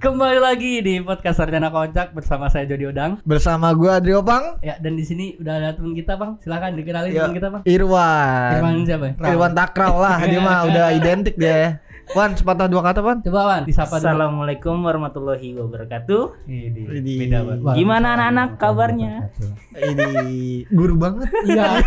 Kembali lagi di podcast Sarjana Kocak bersama saya Jody Odang. Bersama gua Adrio Pang. Ya, dan di sini udah ada teman kita, Bang. Silakan dikenalin Ya, teman kita, Bang. Irwan. Irwan siapa ya? Irwan Takraw lah, dia mah udah identik dia. Wan, sepatah dua kata, Wan. Coba, Wan, disapa dulu. Assalamualaikum warahmatullahi wabarakatuh. Ini beda banget. Gimana anak-anak kabarnya? Ini guru banget. Iya.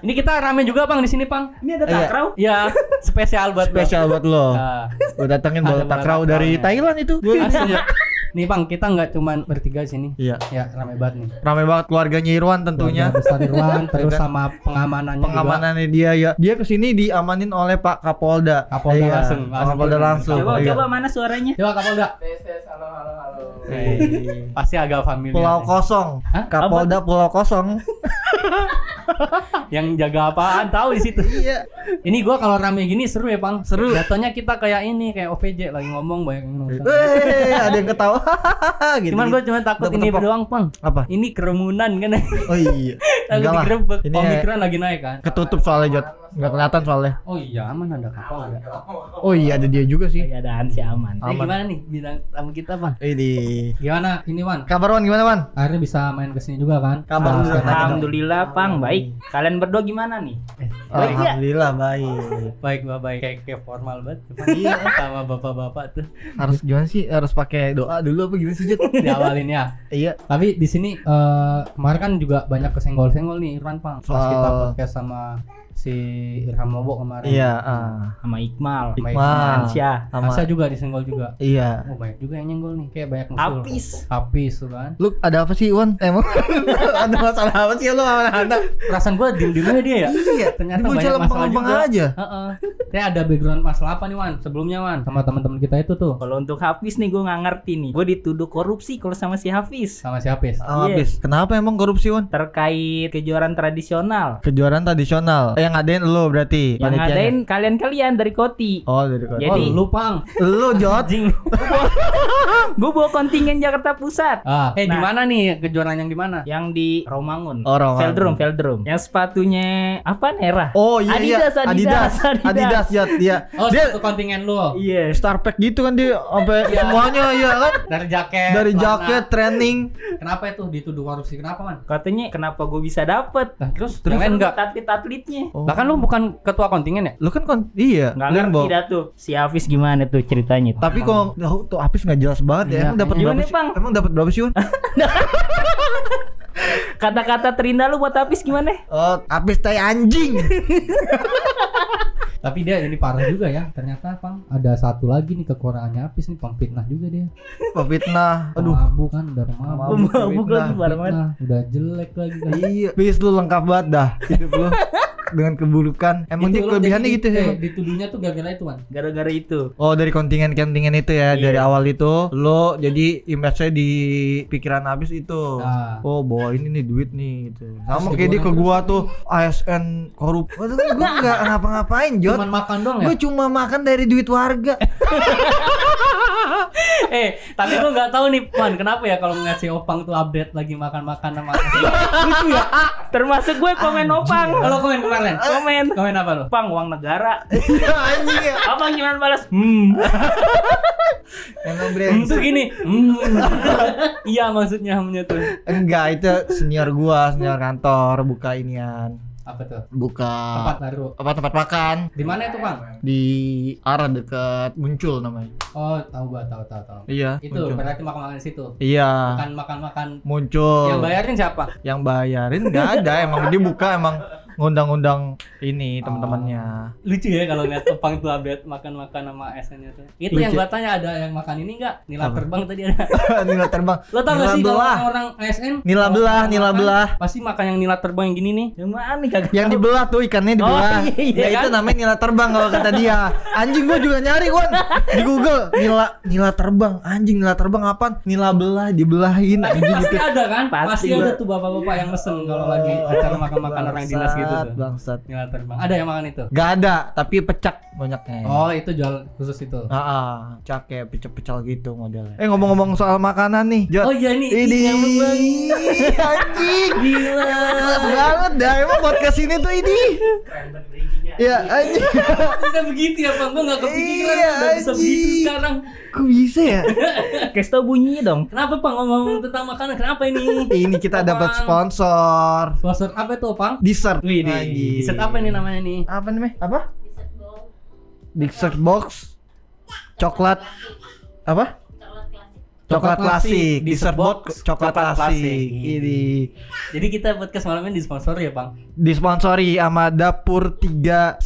Ini kita rame juga, Bang, di sini, Bang. Ini ada Iya. takraw? Ya, spesial buat lo. Spesial buat lo. Nah, Gua datengin Ada bola takraw dari. Thailand itu. asli ya. Nih, Bang, kita nggak cuman bertiga di sini. Iya. Ya, rame banget nih. Ramai banget keluarganya Irwan tentunya. Keluarga besar Irwan, terus sama pengamanannya juga. Pengamanannya dia ya. Dia ke sini diamanin oleh Pak Kapolda. Kapolda Iya, langsung. Kapolda langsung. Coba Iya. coba mana suaranya? Coba Kapolda. Hei. Pasti agak familiar. Pulau nih. kosong. Hah? Kapolda Pulau kosong. Yang jaga apaan tahu di situ. Iya. Ini gua kalau rame gini seru ya, Bang. Seru. Jatuhnya kita kayak ini, kayak OVJ lagi ngomong banyak yang nonton. Hei, ada yang ketawa. gitu. Cuman gua cuma takut ini doang, Bang. apa? Ini kerumunan kan. Oh iya. Takut lah. digerebek. Omikron lagi naik kan. ketutup soalnya Jot. Enggak kelihatan soalnya. Oh iya, aman ada kapal ya. Oh iya ada dia juga sih. Iya, ada si aman. Ini gimana nih bidang tamu kita, Bang? Ini. Gimana? Ini, Wan. Kabar Wan gimana Wan? Akhirnya bisa main ke sini juga kan? Kabar Ah. Alhamdulillah, Pang, baik. Kalian berdua gimana nih? Eh, Baik ya? Alhamdulillah baik. baik, Mbak, baik. Kayak, kayak formal banget. Iya. Sama bapak-bapak tuh Harus gimana sih? Harus pakai doa dulu apa gimana sih Jot? diawalin ya. Iya. Tapi di sini eh, kemarin kan juga banyak kesenggol-senggol nih Irfan Pang. Pas kita podcast sama si Irham Lobo kemarin. Iya, ah. Sama Iqmal. Iqmal. Ansyah. Sama Masa juga disenggol juga. Iya. Oh banyak juga yang nyenggol nih. Kayak banyak musuh. Apis. Apis tuh kan. Lu ada apa sih Wan? Emang ada masalah apa sih lu sama anak? Perasaan gua diem-diem aja dia ya. Iya. Ternyata banyak masalah juga. aja. Heeh. Kayak ada background masalah apa nih Wan? Sebelumnya Wan sama teman-teman kita itu tuh. Kalau untuk Hafiz nih gue nggak ngerti nih. Gue dituduh korupsi kalau sama si Hafiz. Sama si Apis. Sama. Bis. Kenapa emang korupsi Wan? Terkait kejuaraan tradisional. Kejuaraan tradisional. Eh, yang ngadain lu berarti Yang ngadain kalian-kalian dari Koti. Oh, dari kota. Jadi- oh, lu Pang. Lu Jot. Anjing. Gue bawa kontingen Jakarta Pusat. Ah, eh di Nah. mana nih kejuaraan yang di mana? Yang di Romangun. Oh, Romangun. Veldrum, Veldrum. Yang sepatunya apa Nera? Oh iya Adidas, iya. Adidas, Adidas, Adidas, Jot. Dia Oh, dia satu kontingen lu. Iya. star pack gitu kan dia sampai semuanya ya kan. Dari jaket. Dari jaket, training. Kenapa itu dituduh korupsi? Kenapa, Man? Katanya kenapa gue bisa dapet? Nah, terus Terus yang lain enggak? atlet-atletnya. Oh. Bahkan lu bukan ketua kontingen ya? Lu kan kon iya, Nggak ngerti dah tuh si Hafiz gimana tuh ceritanya tuh. Tapi kalau oh, tuh Apis nggak jelas banget ya. Iya. Emang dapat Gimana, berapa sih? Bang? Emang dapat berapa sih? Kata-kata terindah lu buat Hafiz gimana? Oh, Apis tai anjing. Tapi dia ini parah juga ya. Ternyata, Pang, ada satu lagi nih kekurangannya Apis nih, pemfitnah juga dia. Pemfitnah. Aduh. Mabuk kan, udah mabuk. Mabuk, Mabuk fitnah. lagi. Fitnah, udah jelek lagi kan. Iya, Pis lu lengkap banget dah hidup lu dengan keburukan. Emang dia Itu lu kelebihannya gitu ya. Dituduhnya tuh gara-gara itu, Man. Gara-gara itu. Oh dari kontingen-kontingen itu ya Iya. dari awal itu lo jadi image-nya di pikiran habis itu. Nah. Oh bawa ini nih duit nih gitu. Sama kayak dia ke gua tuh ASN korup. Waduh gua nggak ngapa-ngapain Jot. Cuman makan doang ya? Gue cuma makan dari duit warga. eh, tapi gua nggak tahu nih, Man, kenapa ya kalau ngasih Opang tuh update lagi makan-makan sama Lucu ya? Termasuk gue komen opang. Kalau komen kemarin. Komen. Komen apa lu? Opang uang negara. Anjing ya. Abang gimana balas? Hmm. Emang Hmm, brengsek. tuh gini. Hmm. iya maksudnya hamnya tuh. Enggak itu senior gua senior kantor buka inian Apa tuh? buka Tempat baru. apa tempat makan Di mana itu, Bang? di arah dekat muncul namanya. Oh, tahu gua, tahu tahu tahu. Iya. Itu Muncul. berarti makan-makan di situ. Iya. Makan makan-makan. Muncul. Yang bayarin siapa? yang bayarin nggak ada emang dia buka emang ngundang-undang ini teman-temannya Lucu ya kalau lihat Opang tuh update makan-makan sama tuh. Itu yang Lucu. gua tanya ada yang makan ini enggak? Nila Apa? terbang tadi ada. nila terbang Lo tau gak sih kalau belah. orang ASN Nila kalau belah, nila makan, belah. Pasti makan yang nila terbang yang gini nih. Yang mana nih kagak? yang dibelah tuh ikannya dibelah Oh, iya, iya ya itu kan? namanya nila terbang kalau kata dia anjing gua juga nyari Wan di Google nila nila terbang anjing nila terbang apaan nila belah dibelahin Tapi anjing pasti gitu ada kan? Pasti. Pasti ada tuh bapak-bapak yang mesen kalau lagi acara makan-makan orang dinas gitu Bangsat, tuh. bangsat Nila terbang. Ada yang makan itu? Gak ada tapi pecak banyaknya Oh, itu jual khusus itu. Ah, ah, cak kayak pecel-pecel gitu modelnya. Eh ngomong-ngomong soal makanan nih, Jot. Oh iya ini Ini banget. anjing. Gila. Banget dah emang podcast ini tuh ini. Iya anjing. bisa begitu ya bang gue nggak kepikiran Iya, udah bisa begitu sekarang Kok bisa ya? Kasih tau bunyinya dong. kenapa bang ngomong tentang makanan kenapa ini Ini kita dapat sponsor. sponsor apa itu bang Dessert. Wih, Anjing. di set apa ini namanya nih? Apa namanya? Apa? Dessert box. Coklat. Apa? Coklat klasik. Dessert box. Coklat klasik. Ini Jadi kita podcast malam ini disponsori ya bang? disponsori sama Dapur 31.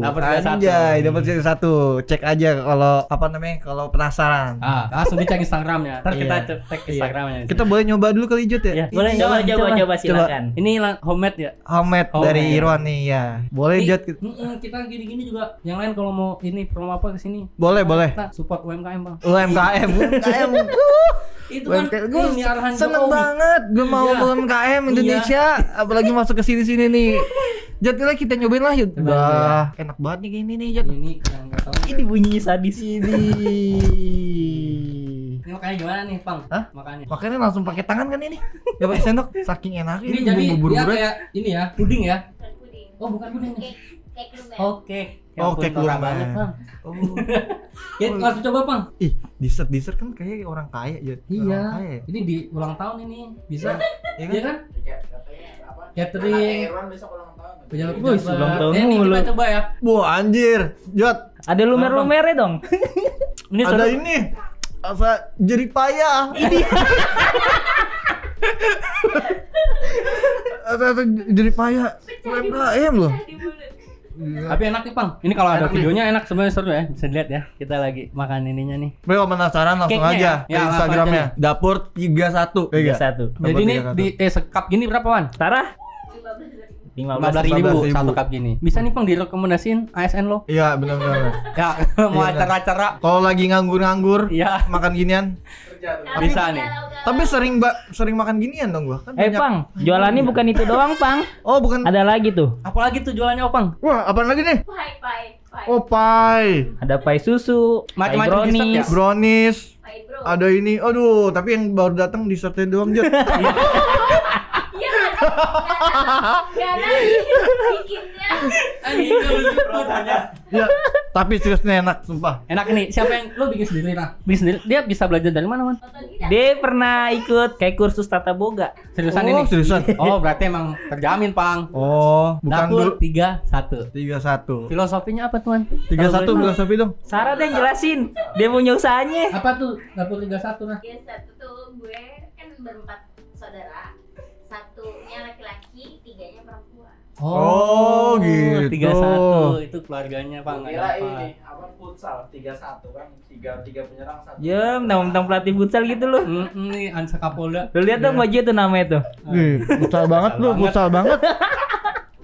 Dapur 31. Anjay, Dapur 31. Cek aja kalau apa namanya? Kalau penasaran. Ah, langsung dicek Instagramnya. Ntar kita Iya. cek cek Instagramnya. Kita boleh nyoba dulu kali Jut ya? Ya, Boleh coba Coba, coba silakan. Ini homemade ya? Homemade dari iya. Irwan nih ya. Boleh Jut? kita gini-gini juga. Yang lain kalau mau ini promo apa ke sini? Boleh, boleh. Support UMKM bang. UMKM, UMKM. Itu kan UMKM. Gue ini arahan seneng Jokowi. banget gue mau Iya. UMKM Indonesia apalagi masuk ke sini-sini nih Jat lah kita nyobain lah Jat Coba, Udah enak banget nih kayak ini nih Jat Ini yang tahu. Ini bunyinya sadis. Ini Ini makanya gimana nih bang? Hah? Makanya. Makanya langsung pakai tangan kan ini Gak pakai sendok Saking enaknya Ini jadi bumbu dia buru kayak ini ya, puding ya? puding. Oh bukan puding. Cake, cake lumer. Oke. Oh, cake lumer. banget bang. Oh. Ya langsung coba bang. Ih dessert dessert kan kayak orang kaya Orang Iya. kaya ya? Ini di ulang tahun ini bisa. Iya Iya kan? kan? Catering. Pejabat Wih, ulang tahun Eh, Ini mulu. kita coba ya. Wah anjir Jat Ada lumer-lumernya dong. Ini Ada ini Asa jerih payah Ini asa jerih payah UMKM loh Mulut. Tapi enak nih, Pang. Ini kalau ada videonya enak sebenarnya seru ya. Bisa dilihat ya. Kita lagi makan ininya nih. Bro kalau penasaran langsung Cake-nya aja ya? ke Ya, Instagramnya Dapur 31 Tiga satu. Dapur Jadi ini 31. di eh sekap gini berapa, Wan? Sarah? 15 Lima 15 belas ribu 15.000. satu cup gini. Bisa nih, Pang, direkomendasiin ASN lo. Iya benar-benar Ya, mau Iya, benar. acara-acara. Kalau lagi nganggur-nganggur Iya. makan ginian Bisa nih. Tapi sering mbak sering makan ginian dong gua kan Eh banyak- Pang, jualannya bukan itu doang Pang. Oh bukan Ada lagi tuh. Apalagi tuh jualannya, Opang? Wah apaan lagi nih Pai, pai, pai. Oh pie Ada pai susu, pai Macam-macam dessert ya? brownies. Brownies Pai, bro. Ada ini Aduh tapi yang baru datang dessertnya doang Jat Bikinnya. Anjing, Ya tapi seriusnya enak sumpah Enak nih. Siapa yang lo bikin sendiri, nah? Bikin sendiri. Dia bisa belajar dari mana, Man? Dia pernah ikut kayak kursus tata boga. Seriusan Oh ini? seriusan Oh, berarti emang terjamin, Pang. Oh bukan Dapur dulu 31. 31 Filosofinya apa, tuan? 31 filosofi dong Sarah deh jelasin. Dia punya usahanya. Apa tuh? Dapur 31, nah. Ya satu tuh gue kan berempat saudara. Satunya laki-laki, tiganya perempuan. Oh, gitu. 31 itu keluarganya, Pang. nggak apa. ini apa futsal 31 kan tiga tiga penyerang satu. Ya, mentang-mentang pelatih futsal gitu loh. Nih Ansa Kapolda. Lu lihat dong baju tuh namanya tuh. Wih, futsal banget lu, futsal banget.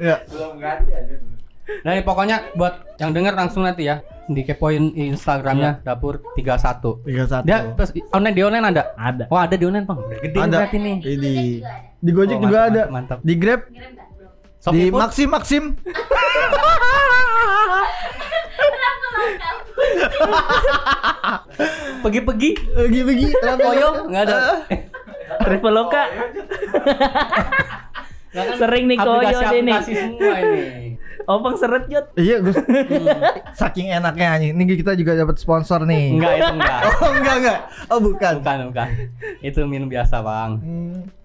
Ya. Belum ganti aja. Nah, ini pokoknya buat yang denger langsung nanti ya dikepoin Instagramnya dapur 31. 31. Dia terus online di online ada? Ada. Oh, ada di online, Bang. Udah gede Ada. berarti nih. Ini. Di Gojek Oh, juga mantap, ada. mantap. Di Grab, nggak? Shopee di Food, Maxim Maxim. pergi-pergi. Pergi-pergi. Koyo enggak ada. Traveloka. Kan Sering nih koyo aplikasi semua ini. Opang seret Jot. Iya, Gus. Saking enaknya anjing. Ini kita juga dapat sponsor nih. Enggak, itu enggak. Oh, enggak enggak. Oh, bukan. Bukan, bukan. Itu minum biasa, Bang. Hmm.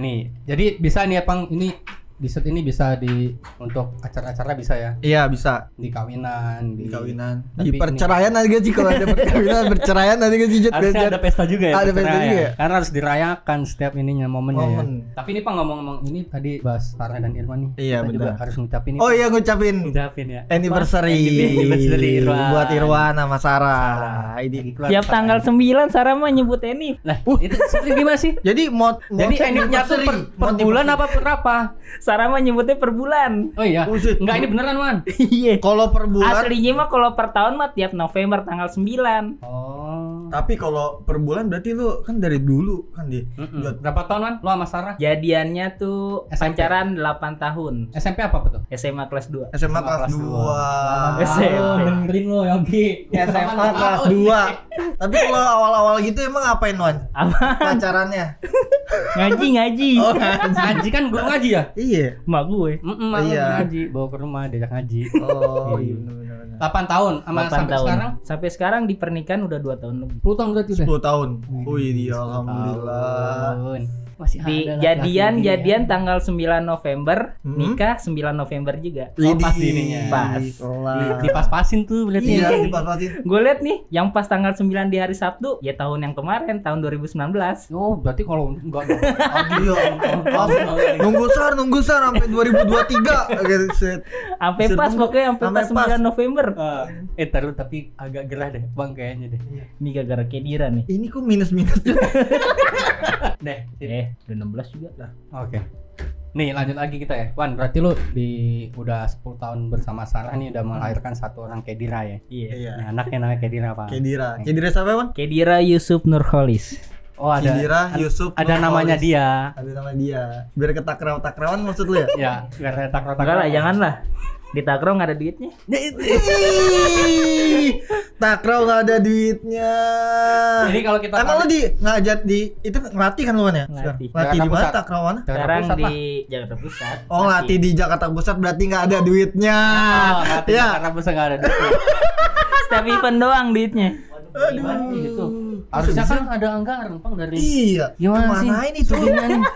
Nih, jadi bisa nih Bang. Ini dessert ini bisa di untuk acara-acara bisa ya. Iya, bisa. Di kawinan, di, Di kawinan. Di ini- perceraian gak sih kalau ada perkawinan, perceraian ada gak sih Jet? Harusnya ada pesta juga ya. Ada pesta perceraian. juga ya? Karena harus dirayakan setiap ininya momennya Momen. ya. Tapi ini Pak ngomong-ngomong ini tadi bahas Farah dan Irwan nih. Iya, Kita juga benar. harus ngucapin ini. Oh iya ngucapin ngucapin ya. anniversary, Anniversary Irwan. buat Irwan sama Sarah. Sarah. Ini. Tiap tanggal 9 Sarah mah nyebut Enif. Lah, itu seperti gimana sih? Jadi mod, Jadi mod enifnya tuh per, per bulan apa per apa? Sarah mah nyebutnya per bulan. Oh iya. Buset. Enggak ini beneran, Wan. Iya. Kalau per bulan Aslinya mah kalau per tahun mah tiap November tanggal 9. Oh. Tapi kalau per bulan berarti lu kan dari dulu kan di Mm-mm. Buat- Berapa tahun man? Lo sama Sarah? Jadiannya tuh SMP. pacaran 8 tahun. SMP apa tuh? SMA kelas 2. SMA SMA kelas kelas 2. SMP. Oh, dengerin lo Yogi. SMA kelas 2. Tapi kalau awal-awal gitu emang ngapain Wan? Apa? Pacarannya? Ngaji ngaji. Oh, Ngaji kan guru ngaji ya? iya. Mak gue. Mm-mm, Iya. ngaji, bawa ke rumah diajak ngaji. Oh, Iya. Iya benar-benar. 8 tahun sama 8 sampai tahun. sekarang Sampai sekarang di pernikahan udah 2 tahun lebih. 10 tahun berarti udah. 10 tahun. Wih, dia alhamdulillah. Tahun. Masih Di ada jadian laki-laki jadian dia. tanggal 9 November, Hmm? nikah 9 November juga. Oh, pas dirinya. Pas. kelas. Dipas-pasin tuh berarti. Iya, ya. dipas-pasin. Gue liat nih, yang pas tanggal 9 di hari Sabtu, ya tahun yang kemarin, tahun 2019. Oh, berarti kalau enggak dong. Aduh, ya. Nunggu sar, nunggu sar sampai 2023. Gitu, set. Sampai pas pokoknya sampai pas pas. 9 November. Ah, eh taruh tapi agak gerah deh, Bang kayaknya deh. Ini gara-gara Kedira nih. Ini kok minus-minus Deh. sip. Eh, udah 16 juga lah. Oke. Nih lanjut lagi kita ya. Wan, berarti lu di udah 10 tahun bersama Sarah nih udah melahirkan satu orang Kedira ya. Iya. Iya. Nah, anaknya namanya Kedira apa? Kedira. Kedira siapa, Wan? Kedira Yusuf Nurholis. Oh, ada Kedira Yusuf. ada Nurholis. namanya dia. Ada nama dia. Biar ketakraw-takrawan maksud lu ya? Ya, karena takut Enggak lah, janganlah. Di Takrong nggak ada duitnya. Takraw nggak ada duitnya. Jadi kalau kita Emang lu di ngajak di itu ngelatih kan lu Wan, ya? Ngelatih. Ngelatih di Jakarta mana. Takraw mana? Sekarang Pusat, di. Jakarta Pusat. Oh ngelatih di Jakarta Pusat berarti nggak ada duitnya. Oh, nanti ya. Jakarta Pusat nggak ada duitnya. Setiap event doang duitnya. Gitu? Harusnya kan ada anggaran, Bang, dari Iya. Gimana sih? Ke mana ini tuh?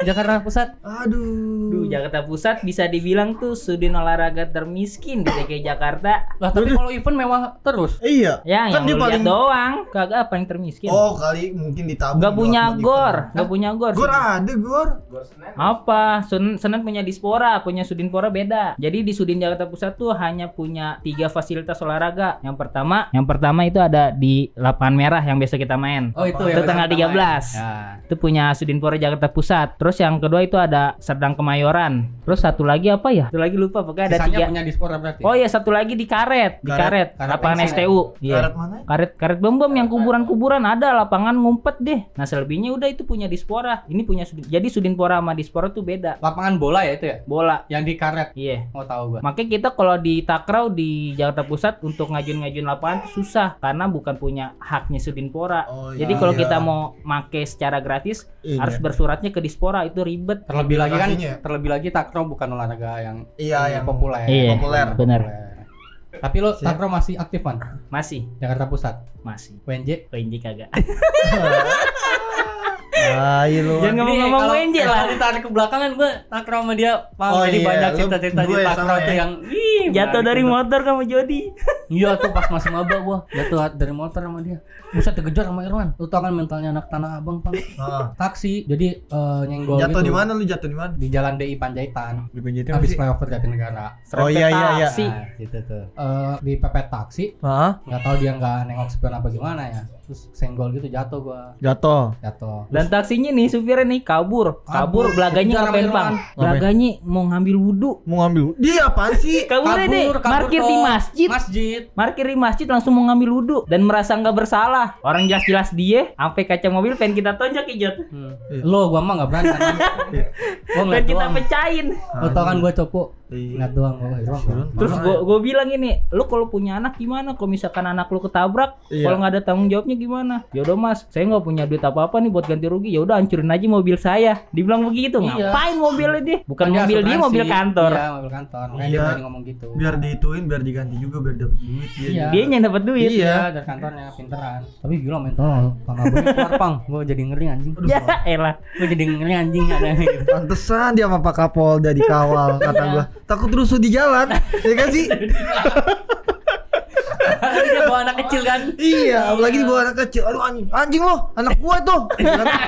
Jakarta Pusat. Aduh. Duh, Jakarta Pusat bisa dibilang tuh sudin olahraga termiskin di DKI Jakarta. Lah, tapi kalau event mewah terus. Iya. Ya, Kan yang dia paling- doang. Kagak apa yang termiskin. Oh kali mungkin ditabung. Gak punya gor, event. gak punya gor. Gor ada gor. Gor Senen. Apa? Sen Senen punya Dispora, punya Sudinpora beda. Jadi di Sudin Jakarta Pusat tuh hanya punya tiga fasilitas olahraga. Yang pertama, yang pertama itu ada di lapangan merah yang biasa kita main. Oh, itu Itu ya. tanggal 13. Ya. Itu punya Sudinpora Jakarta Pusat. Terus yang kedua itu ada Serdang Kemayoran. Terus satu lagi apa ya? Satu lagi lupa. Pokoknya ada Sisanya tiga. punya Dispora berarti. Oh iya satu lagi di Karet, di Karet. Karet, Karet lapangan Pensil. STU. Iya. Karet mana? Karet karet bom bom yang kuburan-kuburan ada lapangan ngumpet deh. Nah selebihnya udah itu punya Dispora. Ini punya Sudin. Jadi Sudinpora sama Dispora tuh beda. Lapangan bola ya itu ya? Bola. Yang di karet. Iya. Mau tahu gua. Makanya kita kalau di Takraw di Jakarta Pusat untuk ngajuin-ngajuin lapangan tuh susah karena bukan punya haknya Sudinpora. Oh, Jadi iya. kalau kita mau make secara gratis Iya. harus bersuratnya ke Dispora itu ribet. Terlebih lagi kan, Aplikasinya. Terlebih lagi takraw bukan olahraga yang Iya, yang populer. Iya, populer. benar. Tapi lo Siap. takraw masih aktif man? Masih, Jakarta Pusat. masih. WNJ. PNJ kagak. Ah, iya lu. Jangan ngomong-ngomong kalau- WNJ lah. kalau ditarik ke belakangan gua takraw sama dia, Pak. Oh, Jadi iya, banyak cerita-cerita di ya takraw sama tuh ya? yang ih, Jatuh dari banget. motor kamu Jody. Iya tuh pas masih maba gua jatuh dari motor sama dia. Buset dikejar sama Irwan. Lu tau kan mentalnya anak tanah abang, Pak. Ah. Taksi. Jadi eh, nyenggol Jatuh gitu. di mana lu jatuh di mana? Di Jalan DI Panjaitan. Di PJT Habis flyover Jatinegara. Oh iya iya iya. Taksi. Nah, gitu tuh. Eh, di pepet taksi, Hah? nggak tahu dia nggak nengok spion apa gimana ya. Terus senggol gitu jatuh gua. Jatuh. Jatuh. Dan taksinya nih supirnya nih kabur, kabur, Kabur. belaganya ngapain bang? Belaganya mau ngambil wudhu. Mau ngambil. Dia apaan sih? Kabur deh, parkir di dong. masjid. Masjid. Parkir di masjid langsung mau ngambil wudhu dan merasa nggak bersalah. Orang jelas-jelas dia, sampai kaca mobil pengen kita tonjok ijot. Hmm. Lo gua mah nggak berani. kan. gua Pengen kita pecahin. Lo tau kan gua copo. Iya. Ngeliat doang gua. Irwan. Irwan. Terus gua, gua bilang ini, lu kalau punya anak gimana? Kalau misalkan anak lu ketabrak, Iya. kalau nggak ada tanggung jawabnya gimana? Ya udah mas, saya nggak punya duit apa-apa nih buat ganti rugi. Ya udah hancurin aja mobil saya. Dibilang begitu, Iya. ngapain mobilnya dia? Bukan Kan mobil dia, mobil kantor. Iya, mobil kantor. Makanya Iya. dia ngomong gitu. biar diituin biar diganti juga biar dapat duit dia. Iya. Dia yang dapat duit. Iya. Iya, dari kantornya pinteran. Tapi gila mental Kang Abang keluar pang. Gua jadi ngeri anjing. Ya elah. Gua jadi ngeri anjing ada. Pantesan dia sama Pak Kapolda dikawal kata gua. Takut rusuh di jalan. ya kan sih? dia bawa anak kecil kan. iya, apalagi dibawa anak kecil. Aduh anjing, anjing lo, anak gua tuh. Gitu kan.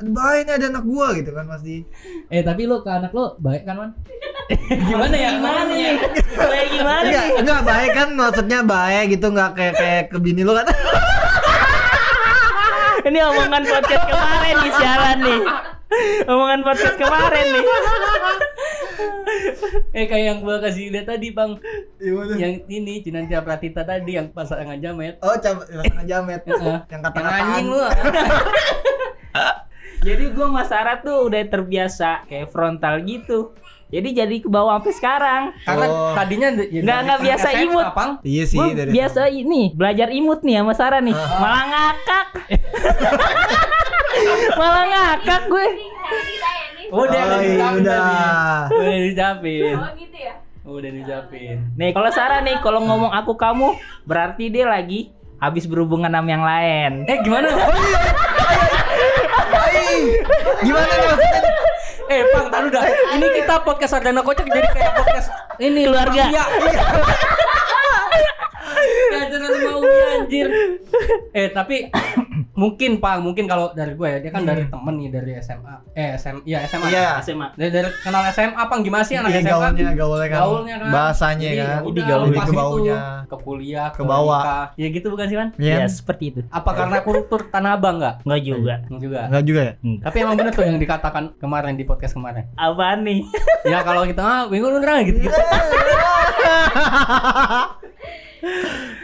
Nih ada anak gua gitu kan pasti. Eh tapi lu ke anak lu baik kan man? Gimana ya? Gimana nih? Kayak gimana Enggak, enggak baik kan maksudnya baik gitu enggak kayak kayak ke bini lu kan. Ini omongan podcast kemarin nih siaran nih. Omongan podcast kemarin nih. Eh kayak yang gua kasih lihat tadi bang Gimana? yang ini Cinantia Pratita tadi yang pasangan jamet Oh, pasangan jamet. Yang yang kata-kataan. anjing lu Jadi gua sama Sarah tuh udah terbiasa kayak frontal gitu. Jadi jadi ke bawah sampai sekarang. karena Oh. tadinya ya, Nggak- nggak biasa SMA, imut. Bang. Iya sih Gua dari biasa ini belajar imut nih sama Sarah nih. Malah ngakak. Malah ngakak gue. Udah Oh, udah iya, udah. Udah dicapin Oh gitu ya. udah dicapin Nih kalau Sarah nih kalau ngomong aku kamu berarti dia lagi habis berhubungan sama yang lain. eh gimana. Gimana nih maksudnya? eh bang tahu dah ini kita podcast Sarjana Kocak jadi kayak podcast ini Keluarga. Iya. Kayak ajaran mau anjir. Eh tapi mungkin Pak, mungkin kalau dari gue ya, dia kan dari temen nih dari SMA. Eh SM, iya SMA. Iya. SMA. Dari, dari kenal SMA Pang gimana sih anak Iya, SMA? gaulnya, gaulnya kan. Gaulnya kan. Bahasanya Jadi, kan. udah, Ini gaul. Ke baunya. ke kuliah, Ke bawah. nikah. Ya gitu bukan sih, Man? Iya. Ya seperti itu. Apa karena kultur Tanah Abang enggak? Enggak juga. Juga. Enggak juga ya? Enggak. Tapi emang bener tuh yang dikatakan kemarin di podcast kemarin. Apaan nih? ya kalau kita ah bingung beneran gitu. gitu.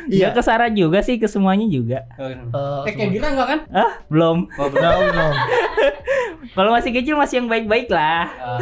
Iya ke Sarah juga sih ke semuanya juga. eh kayak gitu enggak kan? Ah, belum. Oh, Tahu dong. Kalau masih kecil masih yang baik-baik lah. Ah.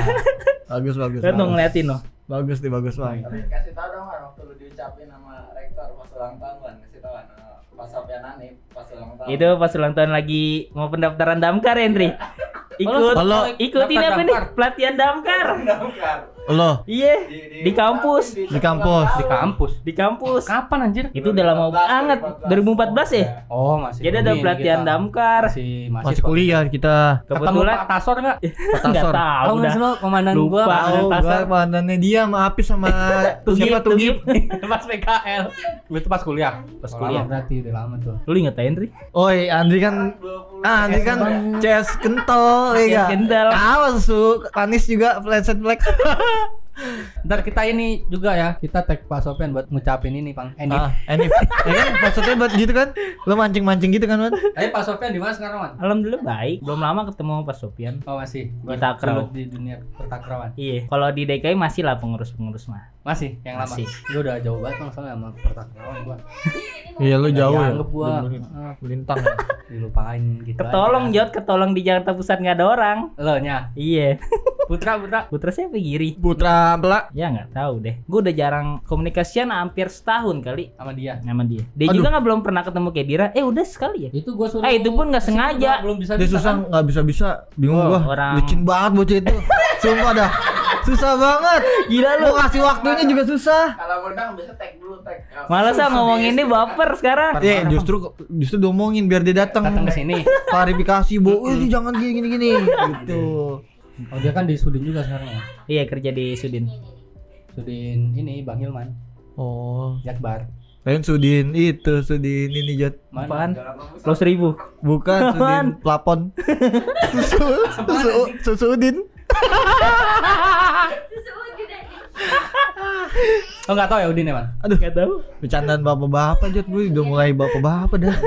Bagus bagus. Kan tuh ngeliatin loh. Bagus nih bagus bang. Tapi kasih tau dong kan waktu lu diucapin sama rektor pas ulang tahun kasih tau kan eh, pas Hanif pas ulang tahun. Itu pas ulang tahun lagi mau pendaftaran damkar Henry. Ikut Halo. ikutin apa nih? damkar. Pelatihan damkar. Damkar. Lo Iya. Di kampus. di kampus. di kampus. Di kampus. Kapan anjir? Itu udah lama banget. 2014 ya? Oh, masih. Jadi ada pelatihan kita. damkar. Masih masih, Masih kuliah kita. Kebetulan Pak Tasor enggak? enggak Tasor. tahu enggak sih lo komandan Lupa. gua Tahu komandan gua Tasor pandannya dia sama Apis sama Tugip, siapa tuh Tugip. pas PKL. Itu pas kuliah. Pas Oh, kuliah. lama berarti udah lama tuh. Lu inget ya, Henry? Oi, Andri kan ah, Andri kan CS kental ya kental. Kawan su, Panis juga flash black. Ntar kita ini juga ya, kita tag Pak Sofian buat ngucapin ini, Bang. Enif. ah, Enif. Ya kan maksudnya buat gitu kan? Lo mancing-mancing gitu kan, Man? Tapi Pak Sofian di mana sekarang, Man? Alhamdulillah baik. Belum lama ketemu Pak Sopian. Oh, masih. Di Takraw. Di dunia pertakrawan. Iya. Kalau di DKI masih lah pengurus-pengurus mah. Masih yang lama. Masih. Gua udah jauh banget Bang soalnya sama pertakrawan gua. Iya, lu jauh ya. Anggap gua ah, Lintang. ya? dilupain gitu. Ketolong. Jod, ketolong di Jakarta Pusat nggak ada orang. Lo nya. Iya. Putra, Putra. Putra siapa Giri? Putra Belak. Ya nggak tahu deh. Gue udah jarang komunikasian hampir setahun kali sama dia. sama dia. Dia Aduh. juga nggak belum pernah ketemu kayak Dira. Eh udah sekali ya. Itu gua suruh. Ah, itu pun nggak sengaja. Belum bisa Dia susah nggak bisa-bisa, bingung Oh, gua. orang- Licin banget bocah itu. Sumpah dah. Susah banget. Gila lu. Mau kasih waktunya juga susah. Kalau ngundang bisa tag dulu tag. Malah saya ngomong ini baper sekarang. Eh, justru justru diomongin biar dia datang. datang ke sini. Klarifikasi, Bu. Ini jangan gini gini gini. Gitu. Oh, dia kan di Sudin juga sekarang ya. Iya kerja di Sudin. Sudin ini Bang Hilman, Oh, Jakbar. lain Sudin itu Sudin ini Jat. Mana? Apaan? Lo seribu. Bukan Sudin plafon. Susu, susu, susu Udin. Susu udah. Oh, enggak tahu ya Udin ya, Man? Aduh, Gak tahu. bercandaan bapak-bapak Jat gue udah mulai bapak-bapak dah.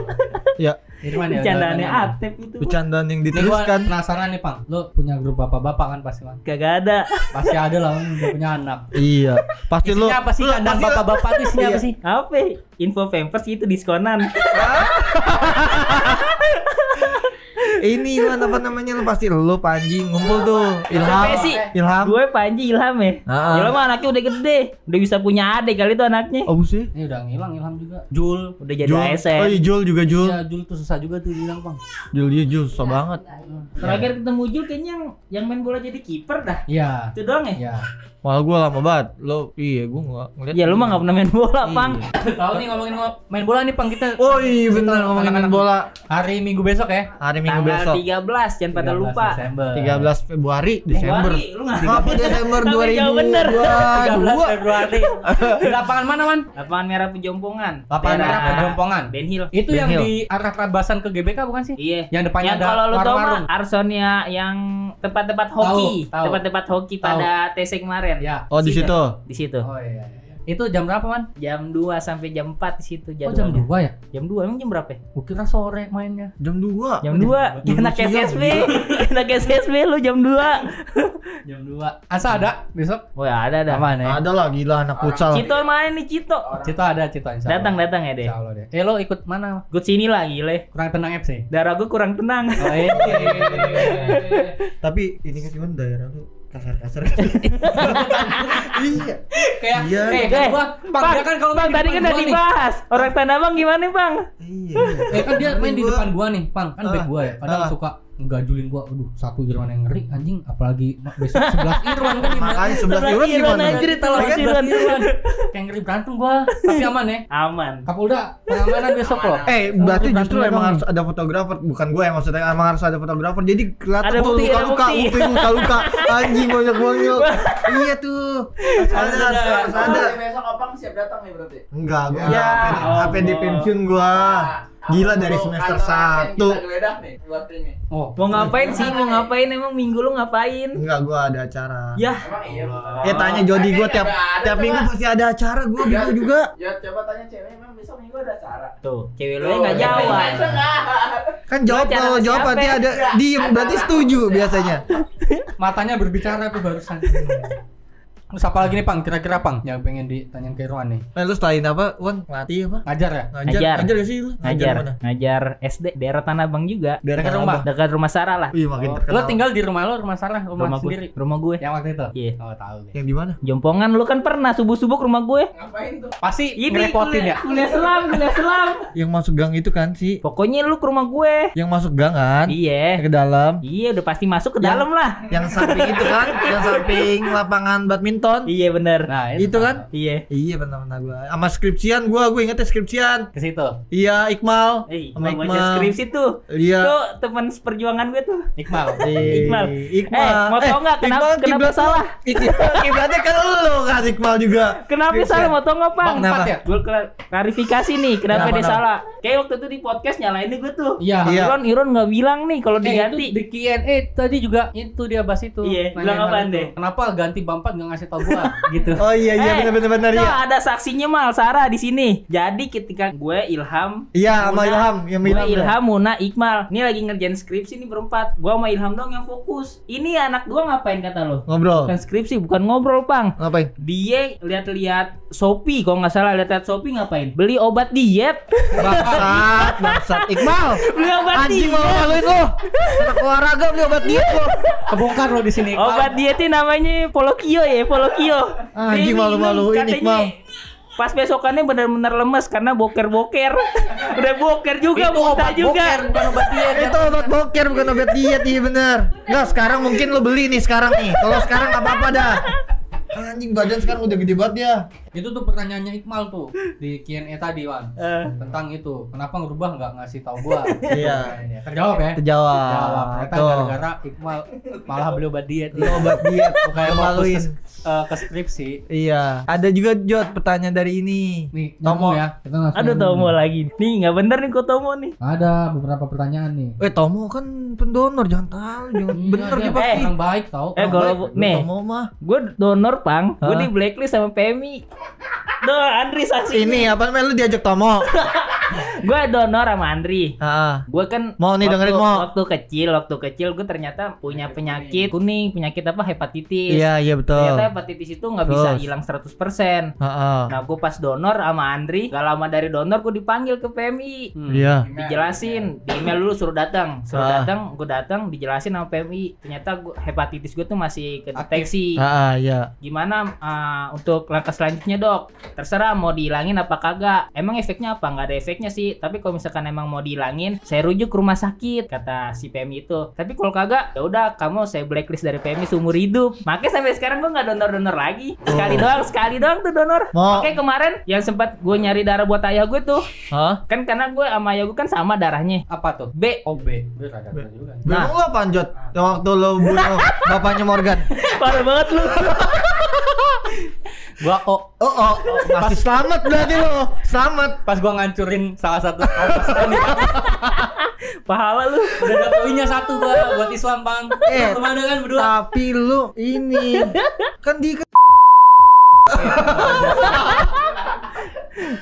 Ya, Irman ya. Bercandaannya udah- Atep itu. bercandaan yang diteruskan. penasaran nih, Pang. Lu punya grup bapak-bapak kan pasti, Man? Kagak ada. Pasti ada lah, udah punya anak. Iya, pasti lu. Isinya apa sih? Kandang bapak-bapak tuh isinya apa sih? Apa? Info Pampers itu diskonan. Ini man apa namanya lu pasti lu Panji ngumpul tuh. Ilham. Apa sih? Ilham. Gue Panji Ilham ya. Ah. Ilham mah anaknya udah gede, udah bisa punya adik kali itu anaknya. Oh, sih. Ini udah ngilang Ilham juga. Jul. Udah jadi Jul. ASN. Oh, iya Jul juga Jul. Ya, Jul tuh susah juga tuh hilang, Bang. Jul dia Jul susah banget. Terakhir ketemu Jul kayaknya yang yang main bola jadi kiper dah. Iya. Itu doang ya? Iya. Malah gua lama banget. Lo iya gua enggak ngeliat. Ya lu mah gak pernah main bola, Iya. Pang. Tahu nih ngomongin ngo- main bola nih, Pang kita. Oh iya bener ngomongin Anak-anak bola. Hari Minggu besok ya. Hari Minggu Tanggal besok 13 jangan pada 13 lupa. Desember. 13 Februari Desember. Februari, lu Apa Desember Tapi jauh 2000? bener. 13 Februari. Di lapangan mana, Man? Lapangan merah pejompongan. Lapangan merah Pejompongan. Ben Hill. Itu Ben yang Hill. di arah Rabasan ke GBK bukan sih? Iya. Yang depannya yang ada kalau lu tau mah warung-warung. Arsonia yang tempat-tempat hoki, tempat-tempat hoki pada TC kemarin. Ya. Oh di situ. Di situ. Oh iya. Itu jam berapa, Man? Jam 2 sampai jam 4 di situ Oh, jam jadwalnya. 2 ya? Jam 2 emang jam berapa ya? Gua kira sore mainnya. Jam 2. Jam 2. jam Enak siang, SSB. Enak SSB lu jam 2. Jam 2. Asa ada besok? Wah, ada ada. Aman ya? Ada lah gila anak futsal. Cito main nih Cito. Cito ada, Cito insya Allah. Datang datang ya deh. Insya Allah deh. Eh lo ikut mana? Gue sini lah gile. Kurang tenang FC. Darah gue kurang tenang. Oh, iya. Tapi ini kan cuma daerah lu kasar-kasar. iya. Kayak Iya. eh kan gua Bang, Bang, dia kan kalau Bang tadi kan udah dibahas. Orang Tanah Abang gimana, Bang? Iya. Eh kan dia main di depan gua nih, Pang. Kan back Ah, gua ya. Kadang ah. suka ngajulin gua. Aduh, satu Irwan yang ngeri anjing, apalagi besok 11 Irwan kan gimana? Makanya 11 Sebelah Irwan gimana? anjir, telah Kan Irwan. 11 Irwan. Kayak ngeri berantem gua. Tapi aman ya. Aman. Kapolda pengamanan besok loh. Eh, berarti justru emang harus ada fotografer, bukan gue yang maksudnya emang harus ada fotografer. Jadi kelihatan Ada oh, bukti, ada luka-luka, bukti. uping luka-luka, anjing banyak-banyak. iya tuh. Harus ada, harus ada. Oh, besok abang siap datang nih berarti. Enggak, Ya, enggak. HP di pensiun gua. Gila dari semester satu. Kita geledah nih buat ini. Oh. Mau ngapain sih? Mau ngapain emang minggu lu ngapain? Enggak, gua ada acara. Ya, Emang iya. Eh tanya Jody gua tiap tiap minggu pasti ada acara gua gitu juga. Ya coba tanya cewek emang besok minggu ada acara. tuh, cewek lu nggak jawab. Kan jawab kalau jawab berarti ada diem berarti setuju biasanya. Matanya berbicara tuh barusan. Terus apa lagi nih, Pang? Kira-kira, Pang, yang pengen ditanyain ke Irwan nih? Nah, lu setelahhin apa? Wan, ngelatih apa? Ngajar ya? Ngajar, Ngajar. ngajar gak sih lu? Ngajar, mana? ngajar SD daerah Tanah Abang juga. Daerah Dekat Tanah rumah? Abang. Dekat rumah Sarah lah. Wih, makin Oh, terkenal. Lo tinggal di rumah lo, rumah Sarah, rumah, Rumah gue, sendiri. rumah gue. Yang waktu itu? Iya. Oh, tahu gue. Yang di mana? Jompongan lu kan pernah subuh-subuh ke rumah gue. Ngapain tuh? Pasti Ini ngerepotin ya? kuliah selam, kuliah selam. Yang masuk gang itu kan sih? Pokoknya lu ke rumah gue. Yang masuk gang kan? Iya. Ke dalam. Iya, udah pasti masuk ke dalam lah. Yang samping itu kan? Yang samping lapangan badminton. Iya bener. Nah, Itu kan? Iya. Iya benar-benar gua. Sama skripsian gua, gua ingetnya skripsian. Ke situ. Iya, Iqmal. Eh, Sama baca Iqmal. skripsi tuh. Iya. Tuh teman seperjuangan gue tuh. Iqbal. Eh, Iqmal. Iqmal. Eh, mau tau nggak kenapa- Iqbal kenapa kiblat salah? kiblatnya kan lu kan Iqbal juga. Kenapa Skripsian. salah mau tau nggak Bang? Empat ya? Gue klarifikasi nih kenapa, Kenapa, dia salah. Kayak waktu itu di podcast nyalainnya gue tuh. Iya. Iya. Iron Iron nggak bilang nih kalau Eh, diganti. itu di Q&A tadi juga itu dia bahas itu. Iya, bilang itu. deh? Kenapa ganti bampat nggak ngasih tau gua gitu. Oh iya iya Eh, benar benar benar iya. ada saksinya mal Sarah di sini. Jadi ketika gue Ilham Iya sama Ilham, yang gue Ilham. Ilham, Muna, Iqmal. Ini lagi ngerjain skripsi nih berempat. Gue sama Ilham dong yang fokus. Ini anak gue ngapain kata lo? Ngobrol. Bukan skripsi, bukan ngobrol, Pang. Ngapain? Dia lihat-lihat Shopee, kalau nggak salah lihat-lihat Shopee ngapain? Beli obat diet. Bangsat, bangsat Iqmal. Beli obat Anjing mau diet. maluin lu. Anak olahraga beli obat diet lu. Kebongkar lo di sini. Obat dietnya namanya Polokio ya, Polokio. Anjing, Dia malu-maluin, minum, Iqbal. katanya Pas besokannya benar-benar lemes karena boker-boker. Udah boker juga, Itu muntah obat juga. boker, bukan obat diet. Itu obat boker bukan obat diet iya bener. Enggak sekarang mungkin lu beli nih sekarang nih. Kalau sekarang nggak apa-apa dah. Anjing badan sekarang udah gede banget ya. Itu tuh pertanyaannya Iqmal tuh di Q&A tadi, Wan. Eh. Tentang itu. Kenapa ngerubah nggak ngasih tahu gua? Iya. Terjawab ya? Terjawab. Terjawab. Ternyata gara-gara Iqmal malah beli obat diet. Lu obat diet Kayak bukan maluin. ke, eh, ke skripsi. Iya. Ada juga Jod pertanyaan dari ini. Nih, Tomo. Ya. Kita langsung Aduh dulu. Tomo lagi. Nih nggak bener nih kok Tomo nih. Ada beberapa pertanyaan nih. Eh Tomo kan pendonor jangan tahu jangan Iya, bener dia pasti. orang baik tau. Eh kalau nih, Tomo mah. gue donor pang, gue di blacklist sama PMI. Duh, Andri saksi. Ini apa namanya lu diajak Tomo? Gue donor sama Andri. Gue kan Mau nih, waktu, dengerin, mau. waktu kecil, waktu kecil gue ternyata punya penyakit kuning, penyakit apa hepatitis. Iya iya betul. Ternyata hepatitis itu nggak bisa Terus? hilang 100%. Heeh. Nah, gue pas donor sama Andri, gak lama dari donor gue dipanggil ke PMI. Hmm. Iya. Dijelasin, di email dulu suruh datang, suruh datang, gue datang, dijelasin sama PMI. Ternyata gua, hepatitis gue tuh masih kedeteksi. Ah, ah, iya. Gimana uh, untuk langkah selanjutnya dok? Terserah mau dihilangin apa kagak. Emang efeknya apa? Nggak ada efeknya sih. Tapi kalau misalkan emang mau dihilangin, saya rujuk ke rumah sakit kata si PMI itu. Tapi kalau kagak, ya udah kamu saya blacklist dari PMI seumur hidup. Makanya sampai sekarang gue nggak donor donor lagi. Sekali Oh. doang, sekali doang tuh donor. Mau- Oke kemarin yang sempat gue nyari darah buat ayah gue tuh, Hah? kan karena gue sama ayah gue kan sama darahnya. Apa tuh? B. Oh B. B juga. Nah. lu Jod? Yang waktu lu bunuh bapaknya Morgan. Parah banget lu. Gua kok Oh, oh, masih selamat berarti lu. Selamat. pas gua ngancurin salah satu Pahala lu. udah dapet poinnya satu gua buat Islam bang. Eh. Belum ada kan berdua. Tapi lu ini kan di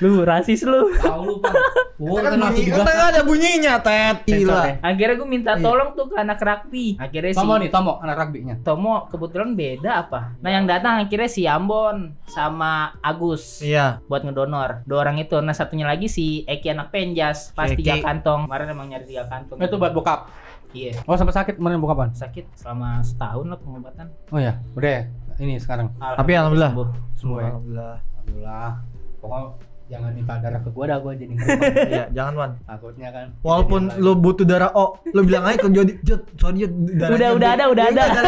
Lu rasis lu. Tahu lu. Gua Kan kan bunyi, kan ada bunyinya, Tet. Gila. ya. Akhirnya gue minta Iya. tolong tuh ke anak rugby. Akhirnya si Tomo nih, Tomo anak rugby-nya. Tomo kebetulan beda apa? Nah yang datang akhirnya si Ambon sama Agus Iya. buat ngedonor. Dua orang itu. Nah satunya lagi si Eki anak Penjas pas Si tiga Eki. kantong. Kemarin emang nyari tiga kantong. Itu buat bokap. Iya. Oh, sampai sakit kemarin bokapan. Sakit selama setahun lah pengobatan. Oh ya, udah ya. Ini sekarang. Tapi alhamdulillah. sembuh. Semua ya. Alhamdulillah. Alhamdulillah. Pokoknya jangan minta darah ke gua dah gua jadi. Iya, jangan, Wan. Takutnya kan. Walaupun lu butuh darah O, lu bilang aja ke Jody, Jod, sorry Jod, darahnya Udah, B." udah ada, udah Iya, ada.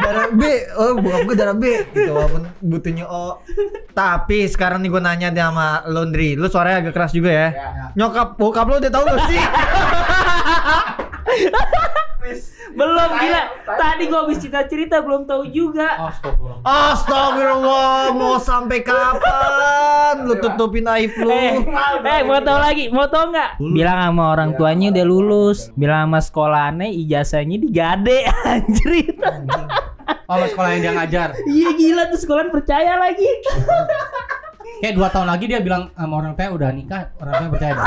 Darah B. Oh, bokap gue darah B. Gitu, walaupun butuhnya O. Tapi sekarang nih gue nanya deh sama Laundry, lu suaranya agak keras juga ya. Ya. Nyokap bokap lu udah tahu gak sih? Belum gila. Tadi gua habis cerita-cerita belum tahu juga. Astagfirullah. Astagfirullah, mau sampai kapan lu tutupin aib lu? Eh, eh mau tahu lagi, mau tahu nggak? Bilang sama orang tuanya udah lulus, bilang sama sekolahnya ijazahnya digade anjir. Oh, sekolah yang dia ngajar. Iya gila tuh sekolah percaya lagi. Kayak dua tahun lagi dia bilang sama orang tua udah nikah, orang tua percaya dah.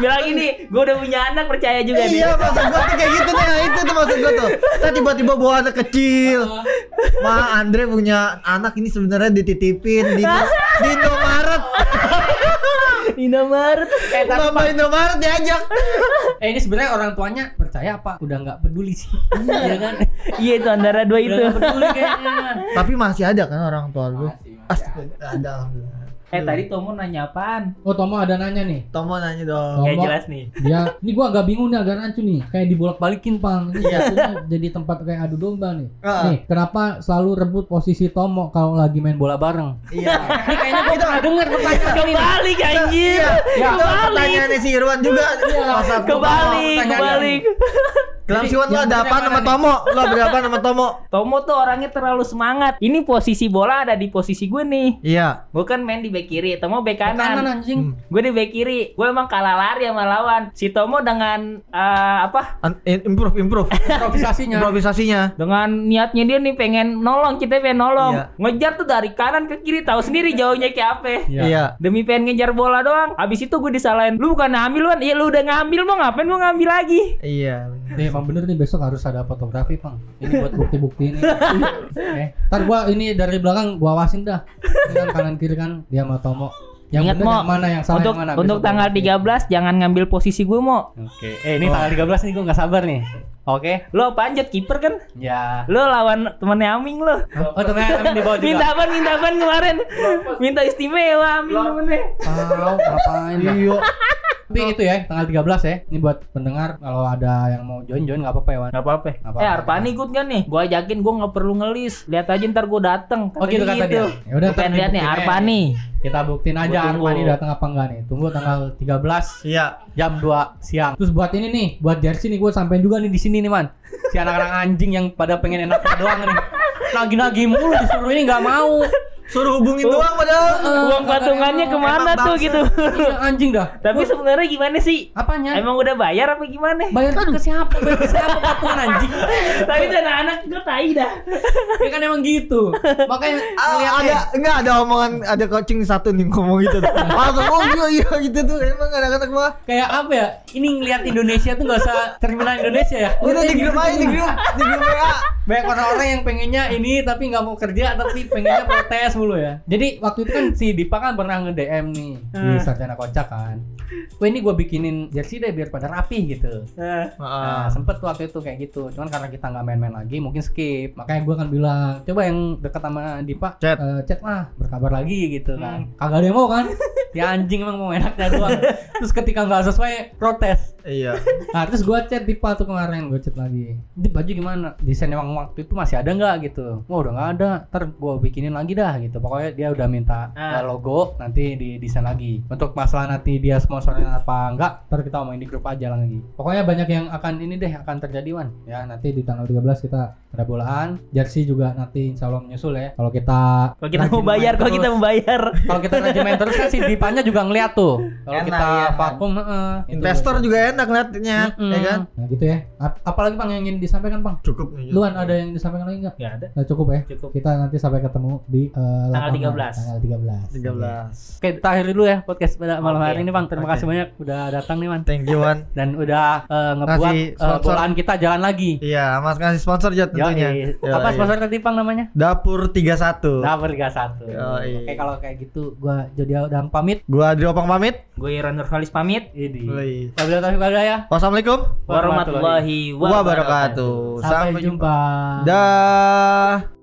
bilang ini, gue udah punya anak percaya juga. Iya maksud gua tuh kayak gitu nih itu tuh maksud gua tuh Saya tiba-tiba bawa anak kecil Ma Andre punya anak ini sebenarnya dititipin di, di Indomaret Indomaret. Eh, Mama Indomaret diajak Eh ini sebenarnya orang tuanya percaya apa? Udah nggak peduli sih. Iya kan? Iya itu antara dua itu. peduli kayaknya. Tapi masih ada kan orang tua lu Masih, ada alhamdulillah Eh tadi Tomo nanya apaan? Oh Tomo ada nanya nih. Tomo nanya dong Gak Tomo. jelas nih. Dia, ini gua agak bingung nih agak rancu nih. Kayak dibolak-balikin pang. Ini Iya. jatuhnya jadi tempat kayak adu domba nih. Ah. Nih, kenapa selalu rebut posisi Tomo kalau lagi main bola bareng? Iya Ini kayaknya gua pernah denger pertanyaan ini. Kebalik anjir. Iya, itu Kebalik. pertanyaannya si Irwan juga Kebalik, pertanyaannya. kebalik. Siwan lu yang ada apa mana Tomo? Lu ada apa sama Tomo? Tomo tuh orangnya terlalu semangat. Ini posisi bola ada di posisi gue nih. Iya Gue kan main di back kiri, Tomo back Kanan kanan. anjing. Gue di back kiri. Gue emang kalah lari sama lawan. Si Tomo dengan eh, apa? An- Improve, improve Improvisasinya. Improvisasinya Dengan niatnya dia nih pengen nolong, kita pengen nolong. Iya. Ngejar tuh dari kanan ke kiri, tahu sendiri jauhnya kayak apa. Iya. Iya Demi pengen ngejar bola doang. Habis itu gue disalahin. Lu bukan ngambil kan? Iya lu udah ngambil mau ngapain gua ngambil lagi? Iya Eh, emang bener nih besok harus ada fotografi, Pang. Ini buat bukti-bukti ini. eh, ntar gua ini dari belakang gua awasin dah. Kan kanan kiri kan dia sama Tomo. Yang Ingat yang mana yang salah untuk yang mana. untuk Besok tanggal gua- 13 jangan ngambil posisi gue mau. Oke. Eh, ini tanggal 13 nih gua nggak sabar nih. Oke. Lo panjat kiper kan? Ya. Lo lawan temennya Aming lo. Oh, temen Amin di bawah juga. Minta ban, minta ban kemarin. Minta istimewa Aming temennya. Tahu ngapain. Iya Tapi itu ya, tanggal 13 ya. Ini buat pendengar kalau ada yang mau join-join nggak apa-apa ya, Wan. Gak apa-apa. Nggak apa-apa. Eh Arpani ikut kan nih? Gua ajakin gua nggak perlu ngelis. Lihat aja ntar gua dateng. Oh gitu kata dia. Ya udah Gua pengen lihat nih Arpani. Kita buktiin aja tunggu. Armani datang apa enggak nih. Tunggu tanggal 13 Iya jam 2 siang. Terus buat ini nih, buat jersey nih gue sampein juga nih di sini nih, Man. Si anak-anak anjing yang pada pengen enak doang nih. Nagi-nagi mulu disuruh ini nggak mau. Suruh hubungin doang padahal Uang patungannya ke mana emang tuh gitu. Iya, anjing dah. Tapi sebenarnya gimana sih? Apanya? Emang udah bayar apa gimana? bayar ke siapa? Bayar ke siapa patungan anjing? Tapi tuh anak-anak gue tai dah. Ya kan emang gitu. Makanya Ah, ngeliat ada enggak ada omongan ada coaching satu nih ngomong gitu tuh. Langsung oh iya iya gitu tuh. Emang anak-anak mah kayak apa ya? Ini ngeliat Indonesia tuh nggak usah terminal Indonesia ya. udah di grup aja di grup di grup WA. banyak orang-orang yang pengennya ini tapi nggak mau kerja tapi pengennya protes mulu ya jadi waktu itu kan si Dipa kan pernah nge DM nih di Hmm. sarjana kocak kan Wah ini gue bikinin jersey deh biar pada rapi gitu Nah, Heeh. sempet tuh waktu itu kayak gitu. Cuman karena kita nggak main-main lagi, mungkin skip. Makanya gue kan bilang, coba yang dekat sama Dipa, Chat. eh, chat lah, berkabar lagi gitu kan. Kagak ada yang mau kan? Ya anjing emang mau enaknya doang. Terus ketika nggak sesuai, protes. Iya. Nah terus gue chat Dipa tuh kemarin, gue chat lagi. Di baju gimana? Desain yang waktu itu masih ada nggak gitu? Wah udah nggak ada. Ntar gue bikinin lagi dah gitu. Pokoknya dia udah minta eh, logo, nanti di desain lagi. Untuk masalah nanti dia sponsor sponsornya apa enggak, ntar kita omongin di grup aja lagi. Pokoknya banyak yang akan ini deh akan terjadi Wan. Ya nanti di tanggal 13 kita ada bolaan, jersey juga nanti insya Allah menyusul ya. Kalau kita Kalau kita mau bayar, kalau kita mau bayar. kalau kita rajin main terus kan si Dipanya juga ngeliat tuh. Kalau kita iya, kan? vakum, heeh, itu Investor juga enak liatnya, Mm-mm. ya kan? Nah gitu ya. Ap- apalagi bang yang ingin disampaikan bang? Cukup. Luan ada yang disampaikan lagi nggak? Enggak ada. Nah, cukup ya. Cukup. Kita nanti sampai ketemu di eh, Tanggal lapangan. 13. Tanggal 13. 13. Oke, kita akhiri dulu ya podcast pada malam Oke. hari ini bang. Terima Oke. Kasih banyak udah datang nih man. Thank you Wan. Dan udah eh, ngebuat sponsor. bolaan kita jalan lagi. Iya, Mas ngasih sponsor Jat tentunya. Yoi. Yoi. Apa sponsor tadi namanya? Dapur 31. Dapur 31. Yoi. Oke kalau kayak gitu gua jadi udah pamit. Gua Adri Opang pamit. Gue Iran Nurhalis pamit. Ini. Wabillahi taufiq hidayah. Wassalamualaikum Warahmatullahi wabarakatuh. wabarakatuh. Sampai jumpa. Dah.